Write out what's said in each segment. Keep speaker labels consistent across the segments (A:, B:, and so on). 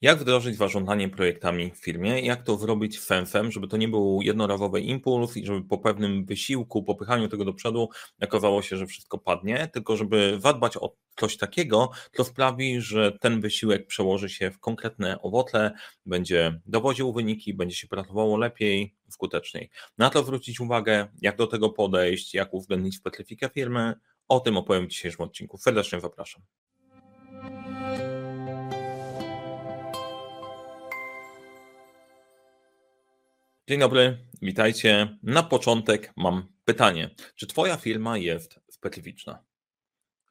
A: Jak wdrożyć zarządzanie projektami w firmie? Jak to zrobić fęfem, żeby to nie był jednorazowy impuls i żeby po pewnym wysiłku, popychaniu tego do przodu okazało się, że wszystko padnie, tylko żeby zadbać o coś takiego, co sprawi, że ten wysiłek przełoży się w konkretne owoce, będzie dowodził wyniki, będzie się pracowało lepiej, skuteczniej. Na to zwrócić uwagę, jak do tego podejść, jak uwzględnić specyfikę firmy, o tym opowiem w dzisiejszym odcinku. Serdecznie zapraszam. Dzień dobry, witajcie. Na początek mam pytanie. Czy Twoja firma jest specyficzna?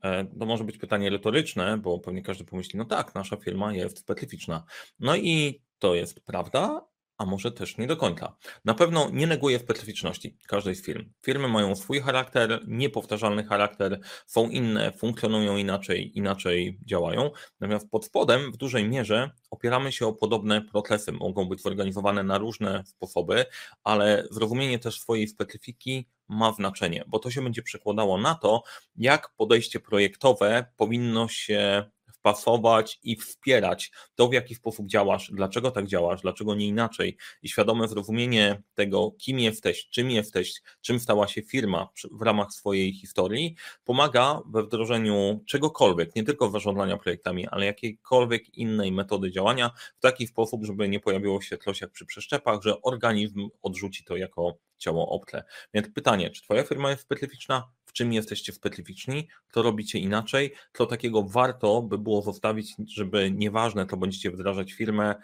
A: E, to może być pytanie retoryczne, bo pewnie każdy pomyśli, no tak, nasza firma jest specyficzna. No i to jest prawda, a może też nie do końca. Na pewno nie neguję specyficzności każdej z firm. Firmy mają swój charakter, niepowtarzalny charakter, są inne, funkcjonują inaczej, inaczej działają. Natomiast pod spodem w dużej mierze opieramy się o podobne procesy. Mogą być zorganizowane na różne sposoby, ale zrozumienie też swojej specyfiki ma znaczenie, bo to się będzie przekładało na to, jak podejście projektowe powinno się pasować i wspierać to, w jaki sposób działasz, dlaczego tak działasz, dlaczego nie inaczej. I świadome zrozumienie tego, kim jesteś, czym jesteś, czym stała się firma w ramach swojej historii, pomaga we wdrożeniu czegokolwiek, nie tylko zarządzania projektami, ale jakiejkolwiek innej metody działania w taki sposób, żeby nie pojawiło się coś jak przy przeszczepach, że organizm odrzuci to jako ciało obtle. Więc pytanie, czy Twoja firma jest specyficzna? Czym jesteście specyficzni? Co robicie inaczej? Co takiego warto by było zostawić, żeby nieważne, to będziecie wdrażać firmę,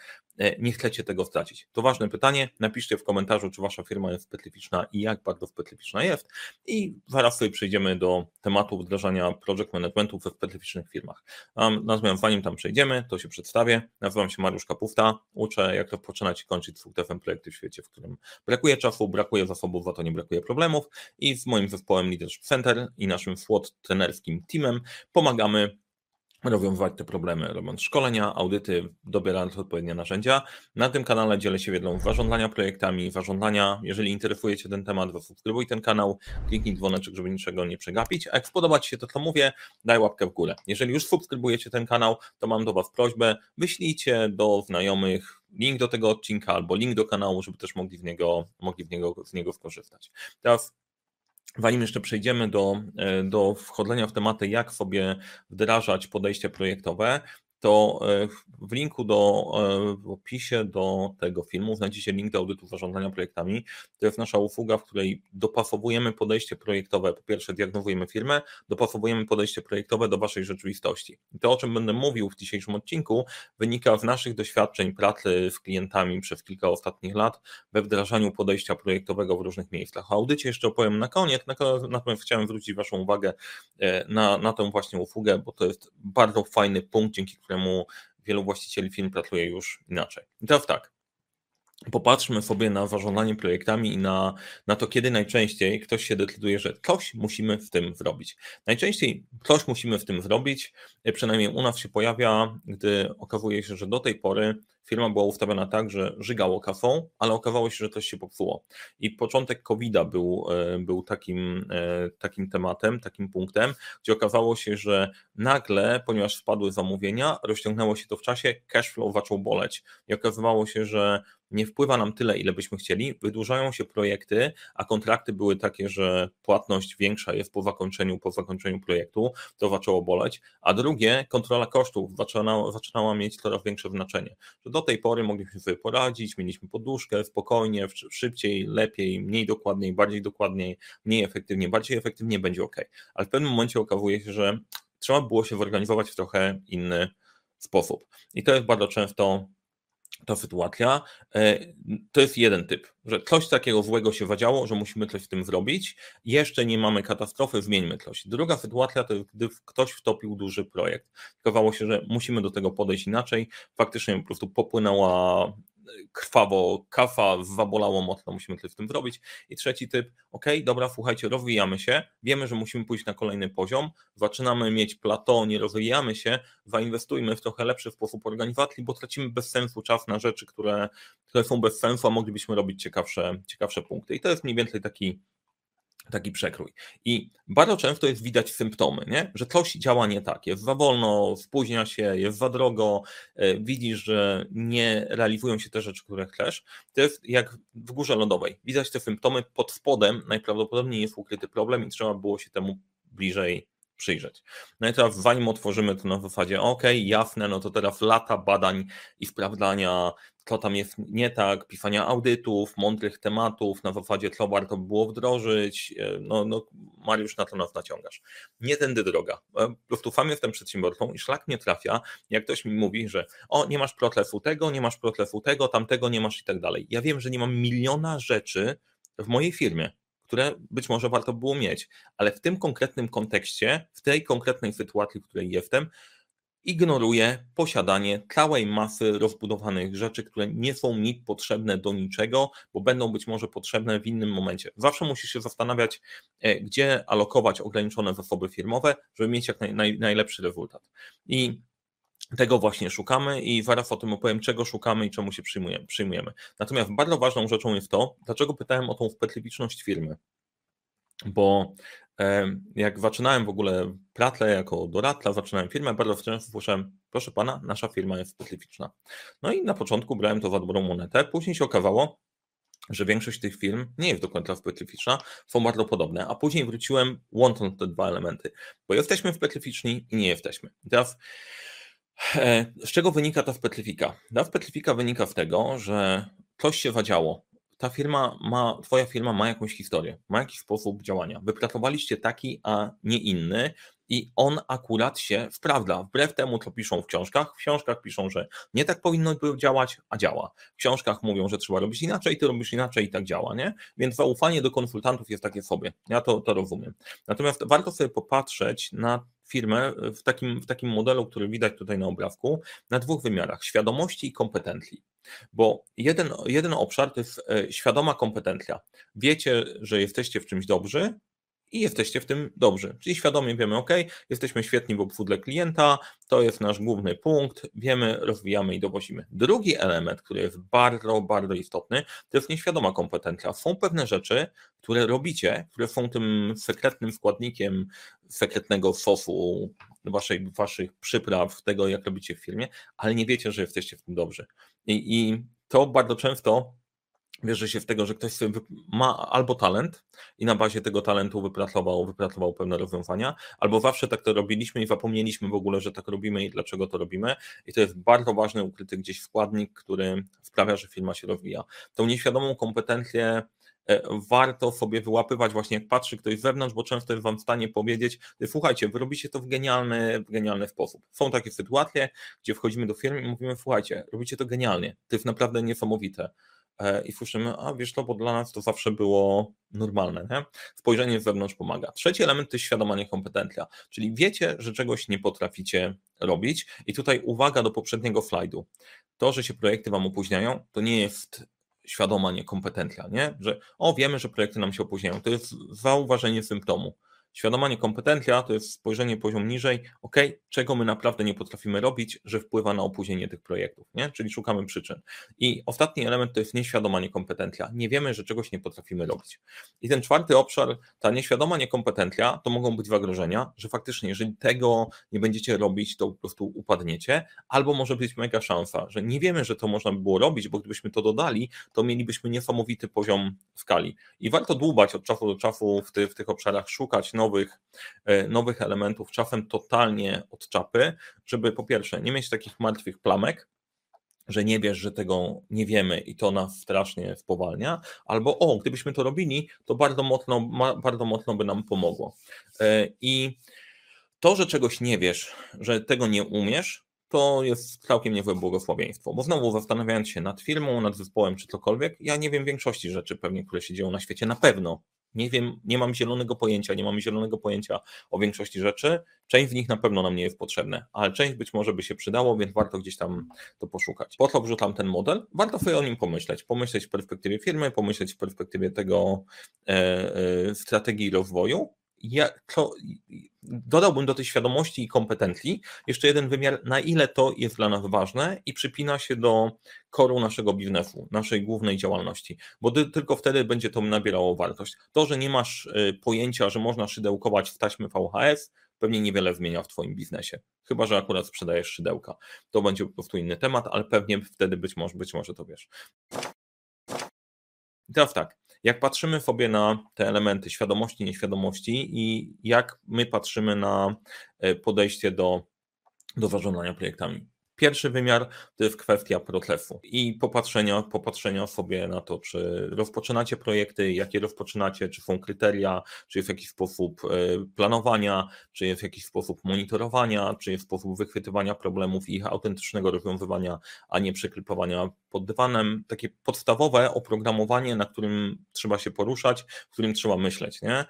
A: nie chcecie tego stracić? To ważne pytanie. Napiszcie w komentarzu, czy wasza firma jest specyficzna i jak bardzo specyficzna jest. I zaraz sobie przejdziemy do tematu wdrażania project managementu we specyficznych firmach. Natomiast zanim tam przejdziemy, to się przedstawię. Nazywam się Mariusz Kapufta. Uczę, jak rozpoczynać i kończyć sukcesem projekty w świecie, w którym brakuje czasu, brakuje zasobów, za to nie brakuje problemów. I z moim zespołem Leadership Center i naszym SWOT trenerskim teamem pomagamy rozwiązywać te problemy, robiąc szkolenia, audyty, dobierając odpowiednie narzędzia. Na tym kanale dzielę się wiedzą zarządzania projektami, zarządzania. Jeżeli interesuje Cię ten temat, zasubskrybuj ten kanał, kliknij dzwoneczek, żeby niczego nie przegapić. A jak spodoba Ci się to, co mówię, daj łapkę w górę. Jeżeli już subskrybujecie ten kanał, to mam do Was prośbę, wyślijcie do znajomych link do tego odcinka albo link do kanału, żeby też mogli, w niego, mogli w niego, z niego skorzystać. Teraz Zanim jeszcze przejdziemy do, e, do wchodzenia w tematy, jak sobie wdrażać podejście projektowe, to e, w linku do, e, w opisie do tego filmu znajdziecie link do audytu zarządzania projektami. To jest nasza usługa, w której dopasowujemy podejście projektowe. Po pierwsze, diagnozujemy firmę, dopasowujemy podejście projektowe do waszej rzeczywistości. I to, o czym będę mówił w dzisiejszym odcinku, wynika z naszych doświadczeń pracy z klientami przez kilka ostatnich lat we wdrażaniu podejścia projektowego w różnych miejscach. O audycie jeszcze opowiem na koniec, natomiast chciałem zwrócić Waszą uwagę e, na, na tę właśnie usługę, bo to jest bardzo fajny punkt, dzięki któremu wielu właścicieli firm pracuje już inaczej. I teraz tak, popatrzmy sobie na zarządzanie projektami i na, na to, kiedy najczęściej ktoś się decyduje, że coś musimy w tym zrobić. Najczęściej coś musimy w tym zrobić, przynajmniej u nas się pojawia, gdy okazuje się, że do tej pory firma była ustawiona tak, że żygało kasą, ale okazało się, że coś się popsuło. I początek COVID-a był, e, był takim, e, takim tematem, takim punktem, gdzie okazało się, że nagle, ponieważ spadły zamówienia, rozciągnęło się to w czasie, cash flow zaczął boleć. I okazywało się, że nie wpływa nam tyle, ile byśmy chcieli, wydłużają się projekty, a kontrakty były takie, że płatność większa jest po zakończeniu, po zakończeniu projektu, to zaczęło boleć, a drugie, kontrola kosztów zaczynała, zaczynała mieć coraz większe znaczenie. Że do tej pory mogliśmy sobie poradzić, mieliśmy poduszkę, spokojnie, szybciej, lepiej, mniej dokładniej, bardziej dokładniej, mniej efektywnie, bardziej efektywnie będzie ok. Ale w pewnym momencie okazuje się, że trzeba było się zorganizować w trochę inny sposób. I to jest bardzo często ta sytuacja. E, to jest jeden typ, że coś takiego złego się zadziało, że musimy coś z tym zrobić. Jeszcze nie mamy katastrofy, zmieńmy coś. Druga sytuacja to jest, gdy ktoś wtopił duży projekt. Okazało się, że musimy do tego podejść inaczej. Faktycznie po prostu popłynęła krwawo, kafa zabolało mocno, musimy coś z tym zrobić. I trzeci typ, ok, dobra, słuchajcie, rozwijamy się, wiemy, że musimy pójść na kolejny poziom, zaczynamy mieć plateau, nie rozwijamy się, zainwestujmy w trochę lepszy sposób organizacji, bo tracimy bez sensu czas na rzeczy, które, które są bez sensu, a moglibyśmy robić ciekawsze, ciekawsze punkty. I to jest mniej więcej taki taki przekrój. I bardzo często jest widać symptomy, nie? że coś działa nie tak. Jest za wolno, spóźnia się, jest za drogo, e, widzisz, że nie realizują się te rzeczy, które chcesz. To jest jak w górze lodowej. Widać te symptomy, pod spodem najprawdopodobniej jest ukryty problem i trzeba było się temu bliżej przyjrzeć. No i teraz zanim otworzymy to na zasadzie, ok, jasne, no to teraz lata badań i sprawdzania, co tam jest nie tak, pisania audytów, mądrych tematów, na zasadzie co warto było wdrożyć, e, no, no Mariusz na to nas naciągasz. Nie tędy droga. E, po prostu sam jestem przedsiębiorcą i szlak mnie trafia, jak ktoś mi mówi, że o, nie masz protlefu tego, nie masz protlefu tego, tamtego nie masz i tak dalej. Ja wiem, że nie mam miliona rzeczy w mojej firmie, które być może warto było mieć, ale w tym konkretnym kontekście, w tej konkretnej sytuacji, w której jestem, ignoruję posiadanie całej masy rozbudowanych rzeczy, które nie są mi potrzebne do niczego, bo będą być może potrzebne w innym momencie. Zawsze musisz się zastanawiać, e, gdzie alokować ograniczone zasoby firmowe, żeby mieć jak naj, naj, najlepszy rezultat. I tego właśnie szukamy i zaraz o tym opowiem, czego szukamy i czemu się przyjmujemy. Natomiast bardzo ważną rzeczą jest to, dlaczego pytałem o tą specyficzność firmy. Bo jak zaczynałem w ogóle pracę jako doradca, zaczynałem firmę, bardzo często słyszałem, proszę pana, nasza firma jest specyficzna. No i na początku brałem to za dobrą monetę, później się okazało, że większość tych firm nie jest do końca specyficzna, są bardzo podobne, a później wróciłem łącząc te dwa elementy, bo jesteśmy specyficzni i nie jesteśmy. teraz E, z czego wynika ta specyfika? Ta specyfika wynika z tego, że coś się zadziało. Ta firma ma, twoja firma ma jakąś historię, ma jakiś sposób działania. Wypracowaliście taki, a nie inny i on akurat się sprawdza. Wbrew temu, co piszą w książkach, w książkach piszą, że nie tak powinno działać, a działa. W książkach mówią, że trzeba robić inaczej, ty robisz inaczej i tak działa, nie? Więc zaufanie do konsultantów jest takie sobie. Ja to, to rozumiem. Natomiast warto sobie popatrzeć na firmę w takim, w takim modelu, który widać tutaj na obrazku, na dwóch wymiarach świadomości i kompetencji. Bo jeden, jeden obszar to jest e, świadoma kompetencja. Wiecie, że jesteście w czymś dobrzy, i jesteście w tym dobrzy. Czyli świadomie wiemy, OK, jesteśmy świetni w obsłudze klienta, to jest nasz główny punkt, wiemy, rozwijamy i dowozimy. Drugi element, który jest bardzo, bardzo istotny, to jest nieświadoma kompetencja. Są pewne rzeczy, które robicie, które są tym sekretnym składnikiem sekretnego sosu waszej, waszych przypraw, tego jak robicie w firmie, ale nie wiecie, że jesteście w tym dobrzy. I, i to bardzo często wierzy się w tego, że ktoś ma albo talent i na bazie tego talentu wypracował, wypracował pewne rozwiązania, albo zawsze tak to robiliśmy i zapomnieliśmy w ogóle, że tak robimy i dlaczego to robimy. I to jest bardzo ważny, ukryty gdzieś składnik, który sprawia, że firma się rozwija. Tą nieświadomą kompetencję e, warto sobie wyłapywać właśnie jak patrzy ktoś z zewnątrz, bo często jest wam w stanie powiedzieć, słuchajcie, wy robicie to w genialny, w genialny sposób. Są takie sytuacje, gdzie wchodzimy do firmy i mówimy, słuchajcie, robicie to genialnie, to jest naprawdę niesamowite i słyszymy, a wiesz to, bo dla nas to zawsze było normalne. Nie? Spojrzenie z zewnątrz pomaga. Trzeci element to jest świadoma niekompetencja, czyli wiecie, że czegoś nie potraficie robić i tutaj uwaga do poprzedniego slajdu. To, że się projekty Wam opóźniają, to nie jest świadoma niekompetencja, nie? że o, wiemy, że projekty nam się opóźniają. To jest zauważenie symptomu. Świadoma niekompetencja to jest spojrzenie poziom niżej, ok, czego my naprawdę nie potrafimy robić, że wpływa na opóźnienie tych projektów, nie? czyli szukamy przyczyn. I ostatni element to jest nieświadoma niekompetencja. Nie wiemy, że czegoś nie potrafimy robić. I ten czwarty obszar, ta nieświadoma niekompetencja, to mogą być zagrożenia, że faktycznie, jeżeli tego nie będziecie robić, to po prostu upadniecie, albo może być mega szansa, że nie wiemy, że to można by było robić, bo gdybyśmy to dodali, to mielibyśmy niesamowity poziom skali. I warto dłubać od czasu do czasu w, ty, w tych obszarach, szukać nowych, e, nowych elementów, czasem totalnie od czapy, żeby po pierwsze nie mieć takich martwych plamek, że nie wiesz, że tego nie wiemy i to nas strasznie spowalnia, albo o, gdybyśmy to robili, to bardzo mocno, bardzo mocno by nam pomogło. E, I to, że czegoś nie wiesz, że tego nie umiesz, to jest całkiem niezłe błogosławieństwo, bo znowu zastanawiając się nad firmą, nad zespołem czy cokolwiek, ja nie wiem większości rzeczy pewnie, które się dzieją na świecie, na pewno nie wiem, nie mam zielonego pojęcia, nie mamy zielonego pojęcia o większości rzeczy. Część z nich na pewno nam nie jest potrzebne, ale część być może by się przydało, więc warto gdzieś tam to poszukać. Po co wrzucam ten model? Warto sobie o nim pomyśleć. Pomyśleć w perspektywie firmy, pomyśleć w perspektywie tego e, e, strategii rozwoju ja, dodałbym do tej świadomości i kompetencji jeszcze jeden wymiar, na ile to jest dla nas ważne i przypina się do koru naszego biznesu, naszej głównej działalności, bo tylko wtedy będzie to nabierało wartość. To, że nie masz y, pojęcia, że można szydełkować w taśmy VHS, pewnie niewiele zmienia w Twoim biznesie. Chyba, że akurat sprzedajesz szydełka. To będzie po prostu inny temat, ale pewnie wtedy być może, być może to wiesz. Teraz tak, jak patrzymy sobie na te elementy świadomości, nieświadomości i jak my patrzymy na e, podejście do, do zarządzania projektami. Pierwszy wymiar to jest kwestia procesu i popatrzenia, popatrzenia sobie na to, czy rozpoczynacie projekty, jakie rozpoczynacie, czy są kryteria, czy jest jakiś sposób e, planowania, czy jest jakiś sposób monitorowania, czy jest sposób wychwytywania problemów i ich autentycznego rozwiązywania, a nie przekrypowania pod dywanem. Takie podstawowe oprogramowanie, na którym trzeba się poruszać, w którym trzeba myśleć. Nie?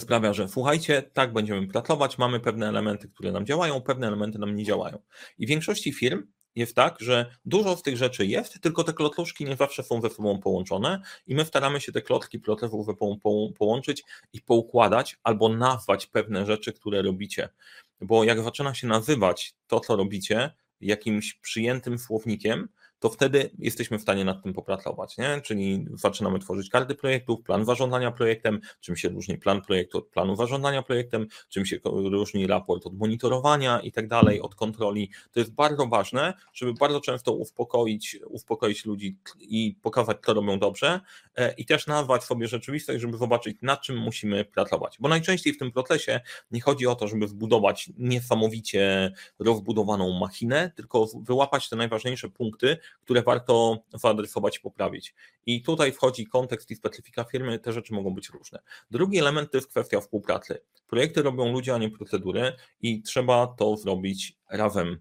A: Sprawia, że słuchajcie, tak będziemy pracować, mamy pewne elementy, które nam działają, pewne elementy nam nie działają. I w większości firm jest tak, że dużo z tych rzeczy jest, tylko te klocki nie zawsze są ze sobą połączone i my staramy się te klocki procesów połączyć i poukładać albo nazwać pewne rzeczy, które robicie. Bo jak zaczyna się nazywać to, co robicie, jakimś przyjętym słownikiem, to wtedy jesteśmy w stanie nad tym popracować, nie? Czyli zaczynamy tworzyć karty projektów, plan zarządzania projektem, czym się różni plan projektu od planu zarządzania projektem, czym się różni raport od monitorowania i tak dalej, od kontroli. To jest bardzo ważne, żeby bardzo często uspokoić, uspokoić ludzi i pokazać, co robią dobrze e, i też nazwać sobie rzeczywistość, żeby zobaczyć, nad czym musimy pracować. Bo najczęściej w tym procesie nie chodzi o to, żeby zbudować niesamowicie rozbudowaną machinę, tylko wyłapać te najważniejsze punkty, które warto zaadresować i poprawić. I tutaj wchodzi kontekst i specyfika firmy, te rzeczy mogą być różne. Drugi element to jest kwestia współpracy. Projekty robią ludzie, a nie procedury i trzeba to zrobić razem.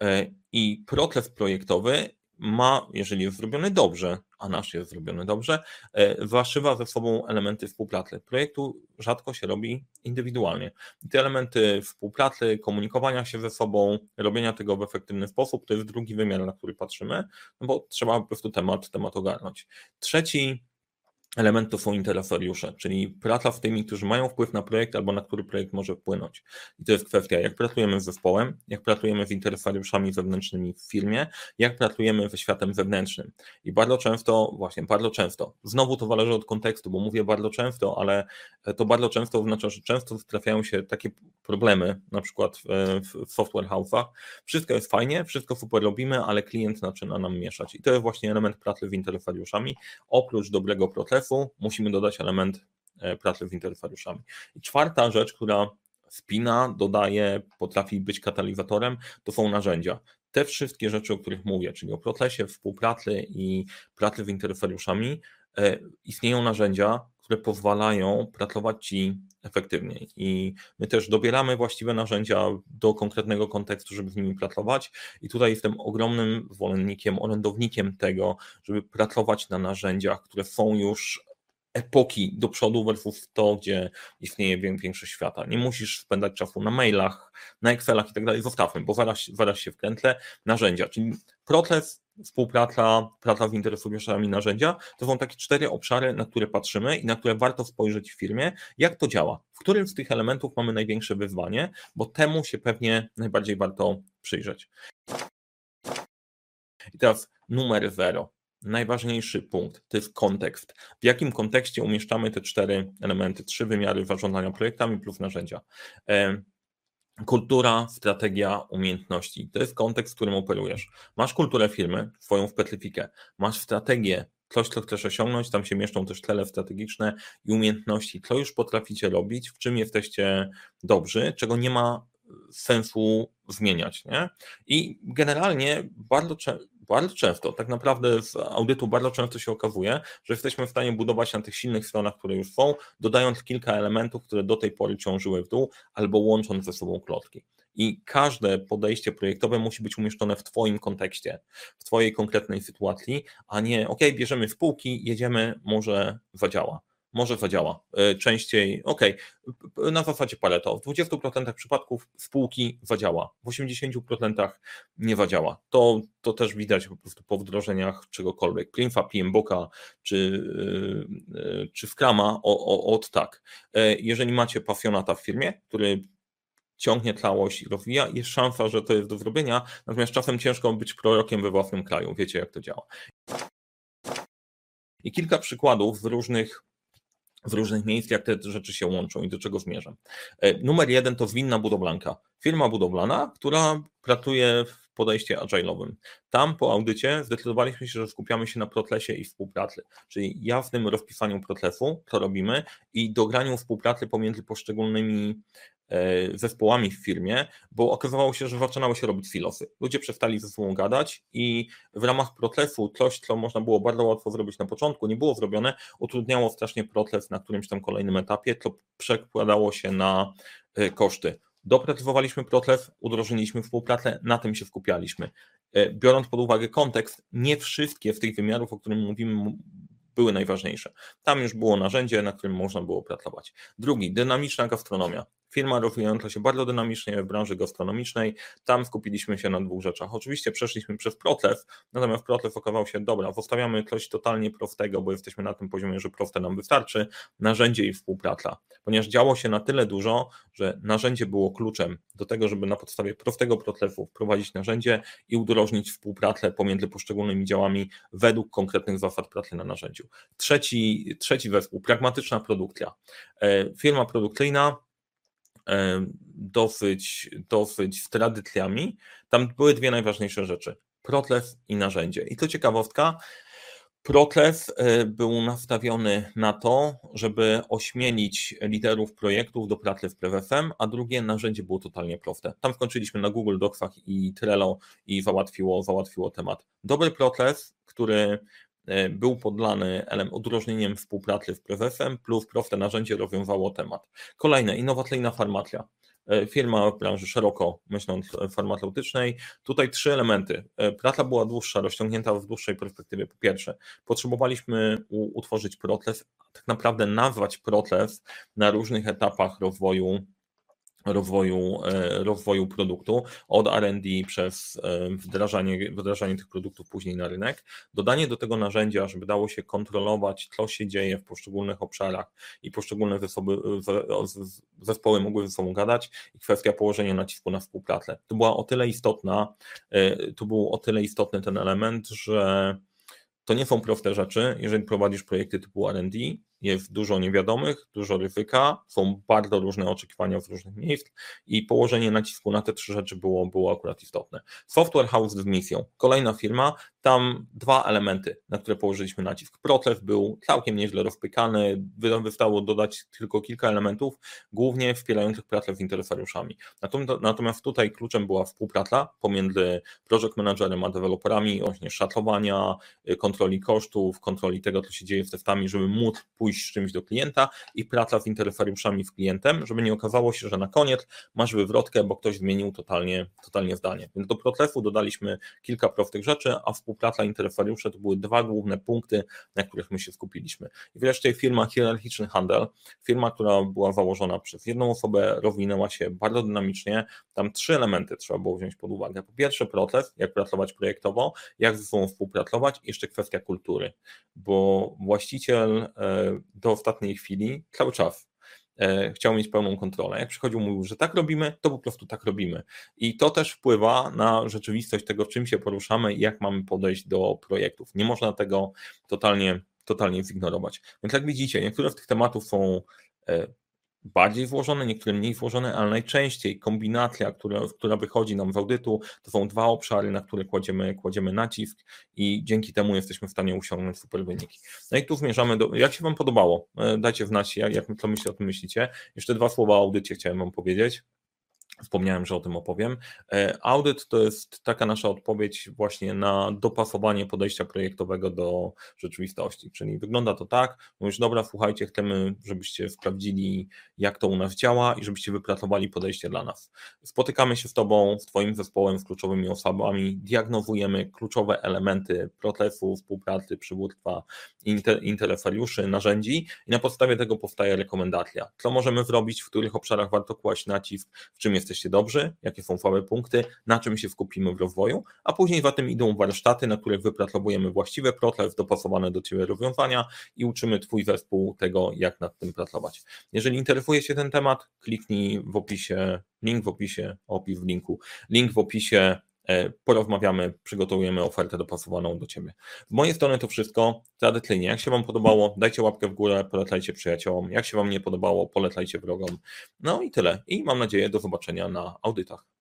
A: E, I proces projektowy ma, jeżeli jest zrobiony dobrze, a nasz jest zrobiony dobrze, e, zaszywa ze sobą elementy współpracy. Projektu rzadko się robi indywidualnie. Te elementy współpracy, komunikowania się ze sobą, robienia tego w efektywny sposób, to jest drugi wymiar, na który patrzymy, no bo trzeba po prostu temat, temat ogarnąć. Trzeci element to są interesariusze, czyli praca z tymi, którzy mają wpływ na projekt albo na który projekt może wpłynąć. I to jest kwestia, jak pracujemy z zespołem, jak pracujemy z interesariuszami zewnętrznymi w firmie, jak pracujemy ze światem zewnętrznym. I bardzo często, właśnie bardzo często, znowu to zależy od kontekstu, bo mówię bardzo często, ale to bardzo często oznacza, że często trafiają się takie problemy, na przykład w software house'ach. Wszystko jest fajnie, wszystko super robimy, ale klient zaczyna nam mieszać. I to jest właśnie element pracy z interesariuszami. Oprócz dobrego procesu, musimy dodać element e, pracy z interesariuszami. I czwarta rzecz, która spina, dodaje, potrafi być katalizatorem, to są narzędzia. Te wszystkie rzeczy, o których mówię, czyli o procesie współpracy i pracy z interesariuszami, e, istnieją narzędzia, które pozwalają pracować ci efektywniej. I my też dobieramy właściwe narzędzia do konkretnego kontekstu, żeby z nimi pracować. I tutaj jestem ogromnym zwolennikiem, orędownikiem tego, żeby pracować na narzędziach, które są już epoki do przodu versus to, gdzie istnieje większość świata. Nie musisz spędzać czasu na mailach, na Excelach i tak dalej, zostawmy, bo zaraz, zaraz się wkrętlę. Narzędzia, czyli proces, współpraca, praca z interesariuszami narzędzia, to są takie cztery obszary, na które patrzymy i na które warto spojrzeć w firmie, jak to działa, w którym z tych elementów mamy największe wyzwanie, bo temu się pewnie najbardziej warto przyjrzeć. I teraz numer zero najważniejszy punkt to jest kontekst. W jakim kontekście umieszczamy te cztery elementy, trzy wymiary zarządzania projektami plus narzędzia. Kultura, strategia, umiejętności. To jest kontekst, w którym operujesz. Masz kulturę firmy, swoją specyfikę, masz strategię, coś, co chcesz osiągnąć, tam się mieszczą też cele strategiczne i umiejętności, co już potraficie robić, w czym jesteście dobrzy, czego nie ma sensu zmieniać. Nie? I generalnie bardzo, bardzo często, tak naprawdę z audytu bardzo często się okazuje, że jesteśmy w stanie budować na tych silnych stronach, które już są, dodając kilka elementów, które do tej pory ciążyły w dół, albo łącząc ze sobą klocki. I każde podejście projektowe musi być umieszczone w Twoim kontekście, w Twojej konkretnej sytuacji, a nie, ok, bierzemy w półki, jedziemy, może zadziała. Może zadziała. E, częściej, ok, na zasadzie Pareto. W 20% przypadków spółki zadziała, w 80% nie zadziała. To, to też widać po prostu po wdrożeniach czegokolwiek. Cleanfa, PMBooka czy, e, czy Scrama od tak. Jeżeli macie pasjonata w firmie, który ciągnie tlałość i rozwija, jest szansa, że to jest do zrobienia, natomiast czasem ciężko być prorokiem we własnym kraju, wiecie jak to działa. I kilka przykładów w różnych w różnych miejscach, jak te rzeczy się łączą i do czego zmierzam. E, numer jeden to zwinna budowlanka. Firma budowlana, która pracuje w podejście agile'owym. Tam po audycie zdecydowaliśmy się, że skupiamy się na protlesie i współpracy, czyli jasnym rozpisaniu protlesu, co robimy, i dograniu współpracy pomiędzy poszczególnymi zespołami w firmie, bo okazywało się, że zaczynały się robić silosy. Ludzie przestali ze sobą gadać i w ramach procesu coś, co można było bardzo łatwo zrobić na początku, nie było zrobione, utrudniało strasznie proces na którymś tam kolejnym etapie, co przekładało się na e, koszty. Doprecyzowaliśmy proces, udrożniliśmy współpracę, na tym się skupialiśmy. E, biorąc pod uwagę kontekst, nie wszystkie z tych wymiarów, o którym mówimy, były najważniejsze. Tam już było narzędzie, na którym można było pracować. Drugi, dynamiczna gastronomia firma rozwijająca się bardzo dynamicznie w branży gastronomicznej. Tam skupiliśmy się na dwóch rzeczach. Oczywiście przeszliśmy przez proces, natomiast proces okazywał się, dobra, zostawiamy coś totalnie prostego, bo jesteśmy na tym poziomie, że proste nam wystarczy, narzędzie i współpraca. Ponieważ działo się na tyle dużo, że narzędzie było kluczem do tego, żeby na podstawie prostego procesu wprowadzić narzędzie i udrożnić współpracę pomiędzy poszczególnymi działami według konkretnych zasad pracy na narzędziu. Trzeci, trzeci zespół, pragmatyczna produkcja. E, firma produkcyjna dosyć, dosyć z tradycjami, tam były dwie najważniejsze rzeczy. Protlew i narzędzie. I to ciekawostka, Protlew e, był nastawiony na to, żeby ośmielić liderów projektów do pracy w PWFM, a drugie narzędzie było totalnie proste. Tam skończyliśmy na Google Docsach i Trello i załatwiło, załatwiło temat. Dobry Protlew, który był podlany odróżnieniem współpracy z prezesem, plus proste narzędzie rozwiązało temat. Kolejne, innowacyjna farmacja. E, firma w branży szeroko myśląc farmaceutycznej. Tutaj trzy elementy. E, praca była dłuższa, rozciągnięta w dłuższej perspektywie. Po pierwsze, potrzebowaliśmy utworzyć proces, tak naprawdę nazwać proces na różnych etapach rozwoju rozwoju, e, rozwoju produktu, od RD przez e, wdrażanie, wdrażanie tych produktów później na rynek, dodanie do tego narzędzia, żeby dało się kontrolować, co się dzieje w poszczególnych obszarach i poszczególne zespoły, mogły ze sobą gadać i kwestia położenia nacisku na współpracę. To była o tyle istotna, e, to był o tyle istotny ten element, że to nie są proste rzeczy, jeżeli prowadzisz projekty typu RD, jest dużo niewiadomych, dużo ryzyka, są bardzo różne oczekiwania z różnych miejsc i położenie nacisku na te trzy rzeczy było, było akurat istotne. Software House z misją, kolejna firma, tam dwa elementy, na które położyliśmy nacisk. Proces był całkiem nieźle rozpykany, wystało dodać tylko kilka elementów, głównie wspierających pracę z interesariuszami. Natomiast tutaj kluczem była współpraca pomiędzy project managerem a deweloperami, właśnie szacowania, kontroli kosztów, kontroli tego, co się dzieje z testami, żeby móc pójść z czymś do klienta i praca z interesariuszami z klientem, żeby nie okazało się, że na koniec masz wywrotkę, bo ktoś zmienił totalnie, totalnie zdanie. Więc do procesu dodaliśmy kilka prostych rzeczy, a współpraca interesariusze to były dwa główne punkty, na których my się skupiliśmy. I wreszcie firma Hierarchiczny Handel, firma, która była założona przez jedną osobę, rozwinęła się bardzo dynamicznie. Tam trzy elementy trzeba było wziąć pod uwagę. Po pierwsze proces, jak pracować projektowo, jak ze sobą współpracować, jeszcze kwestia kultury, bo właściciel e, do ostatniej chwili cały czas e, chciał mieć pełną kontrolę. Jak przychodził, mówił, że tak robimy, to po prostu tak robimy. I to też wpływa na rzeczywistość tego, czym się poruszamy i jak mamy podejść do projektów. Nie można tego totalnie, totalnie zignorować. Więc jak widzicie, niektóre z tych tematów są e, bardziej złożone, niektóre mniej złożone, ale najczęściej kombinacja, która, która wychodzi nam z audytu, to są dwa obszary, na które kładziemy, kładziemy nacisk i dzięki temu jesteśmy w stanie osiągnąć super wyniki. No i tu zmierzamy do, jak się Wam podobało? E, dajcie znać, jak, jak co myślcie o tym myślicie. Jeszcze dwa słowa o audycie chciałem Wam powiedzieć. Wspomniałem, że o tym opowiem. E, audyt to jest taka nasza odpowiedź właśnie na dopasowanie podejścia projektowego do rzeczywistości. Czyli wygląda to tak, mówisz, dobra, słuchajcie, chcemy, żebyście sprawdzili, jak to u nas działa i żebyście wypracowali podejście dla nas. Spotykamy się z Tobą, z Twoim zespołem, z kluczowymi osobami, diagnozujemy kluczowe elementy procesu, współpracy, przywództwa, interesariuszy, narzędzi i na podstawie tego powstaje rekomendacja. Co możemy zrobić, w których obszarach warto kłaść nacisk, w czym jest jesteście dobrzy, jakie są słabe punkty, na czym się skupimy w rozwoju, a później za tym idą warsztaty, na których wypracowujemy właściwy proces, dopasowane do Ciebie rozwiązania i uczymy Twój zespół tego, jak nad tym pracować. Jeżeli interesuje się ten temat, kliknij w opisie, link w opisie, opis w linku, link w opisie porozmawiamy, przygotujemy ofertę dopasowaną do Ciebie. Z mojej strony to wszystko. Tradycyjnie, jak się Wam podobało, dajcie łapkę w górę, polecajcie przyjaciołom. Jak się Wam nie podobało, polecajcie wrogom. No i tyle. I mam nadzieję do zobaczenia na audytach.